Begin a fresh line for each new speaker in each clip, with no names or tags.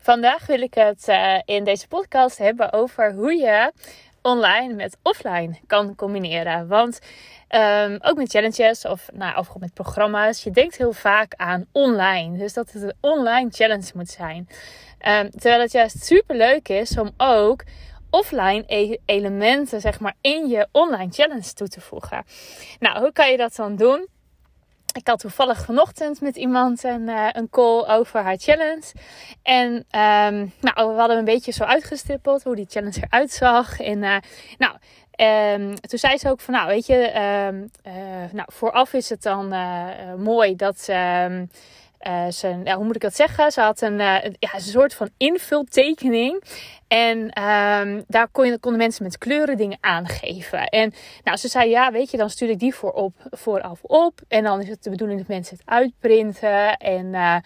Vandaag wil ik het uh, in deze podcast hebben over hoe je online met offline kan combineren. Want um, ook met challenges of, nou, of met programma's, je denkt heel vaak aan online. Dus dat het een online challenge moet zijn. Um, terwijl het juist super leuk is om ook offline e elementen zeg maar in je online challenge toe te voegen. Nou, hoe kan je dat dan doen? Ik had toevallig vanochtend met iemand een, uh, een call over haar challenge. En um, nou, we hadden een beetje zo uitgestippeld hoe die challenge eruit zag. En uh, nou, um, toen zei ze ook van, nou weet je, um, uh, nou, vooraf is het dan mooi dat ze ja, hoe moet ik dat zeggen? Ze had een, ja, een soort van invultekening. En um, daar konden mensen met kleuren dingen aangeven. En nou, ze zei, ja, weet je, dan stuur ik die voor op, vooraf op. En dan is het de bedoeling dat mensen het uitprinten. En, uh,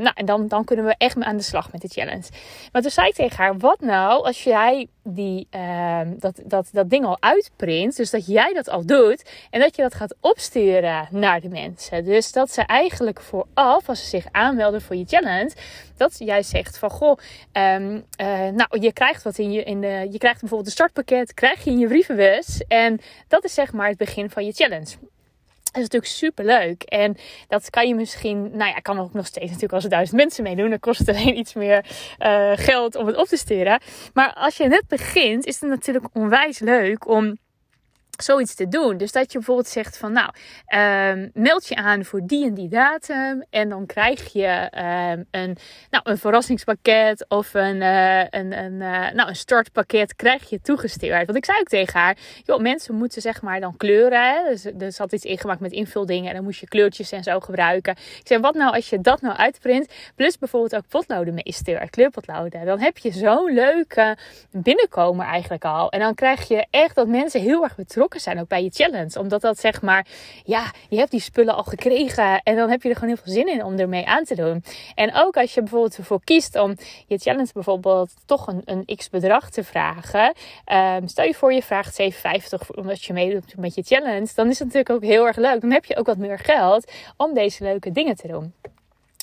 nou, en dan, dan kunnen we echt aan de slag met de challenge. Maar toen zei ik tegen haar, wat nou als jij die, ehm, dat, dat, dat ding al uitprint. Dus dat jij dat al doet. En dat je dat gaat opsturen naar de mensen. Dus dat ze eigenlijk vooraf, als ze zich aanmelden voor je challenge. Dat jij zegt van goh, um, nou je krijgt wat in je, in de, je krijgt bijvoorbeeld een startpakket, krijg je in je brievenbus. En dat is zeg maar het begin van je challenge. Dat is natuurlijk super leuk. En dat kan je misschien, nou ja, kan ook nog steeds natuurlijk als er duizend mensen meedoen. Dan kost het alleen iets meer uh, geld om het op te sturen. Maar als je net begint, is het natuurlijk onwijs leuk om zoiets te doen. Dus dat je bijvoorbeeld zegt van nou, um, meld je aan voor die en die datum. En dan krijg je um, een, nou, een verrassingspakket of een, uh, een, een, uh, nou, een startpakket krijg je toegestuurd. Want ik zei ook tegen haar, joh, mensen moeten zeg maar dan kleuren. Dus, dus had iets ingemaakt met invuldingen en dan moest je kleurtjes en zo gebruiken. Ik zei, wat nou als je dat nou uitprint, plus bijvoorbeeld ook potloden meestuurt, kleurpotloden. Dan heb je zo'n leuke binnenkomer eigenlijk al. En dan krijg je echt dat mensen heel erg betrokken zijn ook bij je challenge. Omdat dat zeg maar, ja, je hebt die spullen al gekregen en dan heb je er gewoon heel veel zin in om ermee aan te doen. En ook als je bijvoorbeeld ervoor kiest om je challenge bijvoorbeeld toch een, een x bedrag te vragen. Um, stel je voor je vraagt 7,50 omdat je meedoet met je challenge. Dan is het natuurlijk ook heel erg leuk. Dan heb je ook wat meer geld om deze leuke dingen te doen.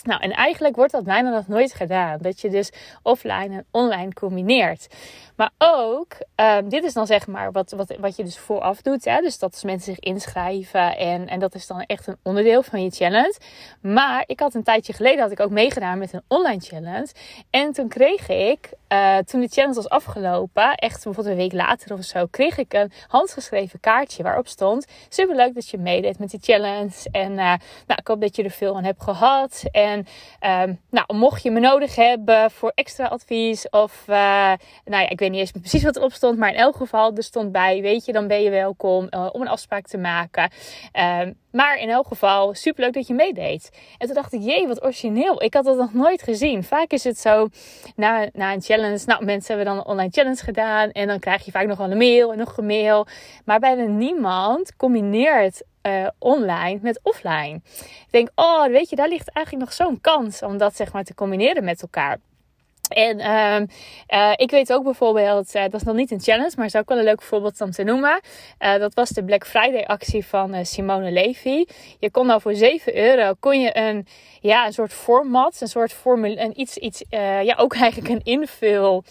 Nou, en eigenlijk wordt dat bijna nog nooit gedaan. Dat je dus offline en online combineert. Maar ook, um, dit is dan zeg maar wat, wat, wat je dus vooraf doet. Hè? Dus dat mensen zich inschrijven. En, en dat is dan echt een onderdeel van je challenge. Maar ik had een tijdje geleden had ik ook meegedaan met een online challenge. En toen kreeg ik, uh, toen de challenge was afgelopen, echt bijvoorbeeld een week later of zo, kreeg ik een handgeschreven kaartje waarop stond: Superleuk dat je meedeed met die challenge. En uh, nou, ik hoop dat je er veel aan hebt gehad. En um, nou, mocht je me nodig hebben voor extra advies of, uh, nou ja, ik weet niet eens precies wat erop stond, maar in elk geval, er stond bij, weet je, dan ben je welkom om een afspraak te maken. Uh, maar in elk geval, superleuk dat je meedeed. En toen dacht ik, jee, wat origineel. Ik had dat nog nooit gezien. Vaak is het zo, na, na een challenge, nou, mensen hebben dan een online challenge gedaan. En dan krijg je vaak nog wel een mail en nog een mail. Maar bijna niemand combineert uh, online met offline. Ik denk, oh, weet je, daar ligt eigenlijk nog zo'n kans om dat zeg maar te combineren met elkaar. En uh, uh, ik weet ook bijvoorbeeld, uh, dat is nog niet een challenge, maar is ook wel een leuk voorbeeld om te noemen. Uh, dat was de Black Friday actie van Simone Levy. Je kon nou voor 7 euro, kon je een, ja, een soort format, een soort formule, een iets, iets, ja, ook eigenlijk een invul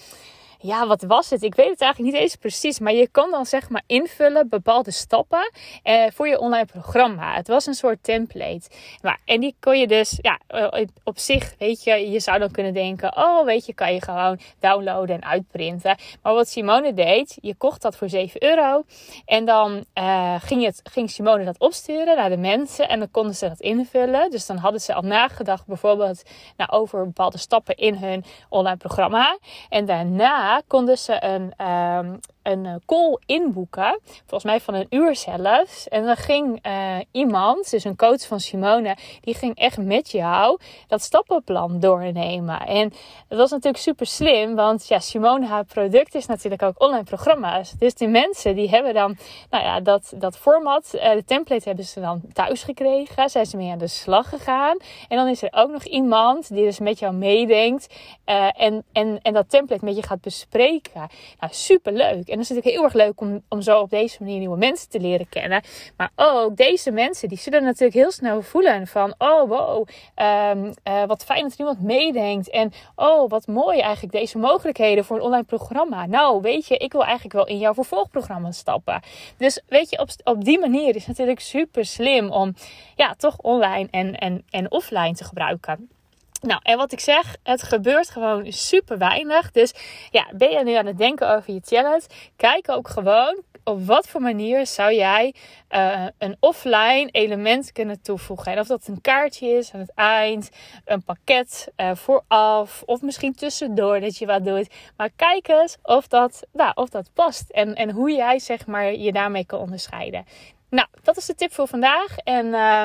ja, wat was het? Ik weet het eigenlijk niet eens precies. Maar je kan dan zeg maar invullen bepaalde stappen eh, voor je online programma. Het was een soort template. Maar, en die kon je dus, ja, eh, op zich, weet je, je zou dan kunnen denken: oh, weet je, kan je gewoon downloaden en uitprinten. Maar wat Simone deed, je kocht dat voor 7 euro. En dan uh, ging, het, ging Simone dat opsturen naar de mensen. En dan konden ze dat invullen. Dus dan hadden ze al nagedacht, bijvoorbeeld, nou, over bepaalde stappen in hun online programma. En daarna konden ze een, um, een eh, call inboeken. Volgens mij van een uur zelfs. En dan ging uh, iemand, dus een coach van Simone, die ging echt met jou dat stappenplan doornemen. En dat was natuurlijk super slim, want ja, Simone, haar product is natuurlijk ook online programma's. Dus die mensen die hebben dan, nou ja, dat, dat format, uh, de template hebben ze dan thuis gekregen. Zijn ze mee aan de slag gegaan. En dan is er ook nog iemand die dus met jou meedenkt en, en, en dat template met je gaat bespreken. Nou, super leuk. En is natuurlijk heel erg leuk om, om zo op deze manier nieuwe mensen te leren kennen. Maar ook deze mensen, die zullen natuurlijk heel snel voelen van, oh wow, um, uh, wat fijn dat er iemand meedenkt. En oh, wat mooi eigenlijk deze mogelijkheden voor een online programma. Nou, weet je, ik wil eigenlijk wel in jouw vervolgprogramma stappen. Dus weet je, op, op die manier is het natuurlijk super slim om ja, toch online en, en, en offline te gebruiken. Nou, en wat ik zeg, het gebeurt gewoon super weinig. Dus ja, ben je nu aan het denken over je challenge? Kijk ook gewoon op wat voor manier zou jij uh, een offline element kunnen toevoegen. En of dat een kaartje is aan het eind, een pakket uh, vooraf of misschien tussendoor dat je wat doet. Maar kijk eens of dat, nou, of dat past en, en hoe jij zeg maar, je daarmee kan onderscheiden. Nou, dat is de tip voor vandaag. En uh,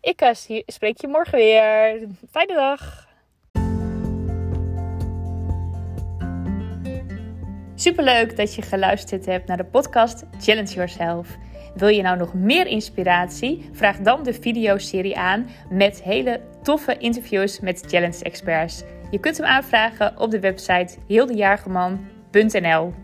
ik uh, spreek je morgen weer. Fijne dag. Superleuk dat je geluisterd hebt naar de podcast Challenge Yourself. Wil je nou nog meer inspiratie? Vraag dan de videoserie aan met hele toffe interviews met challenge experts. Je kunt hem aanvragen op de website heeldejaargeman.nl.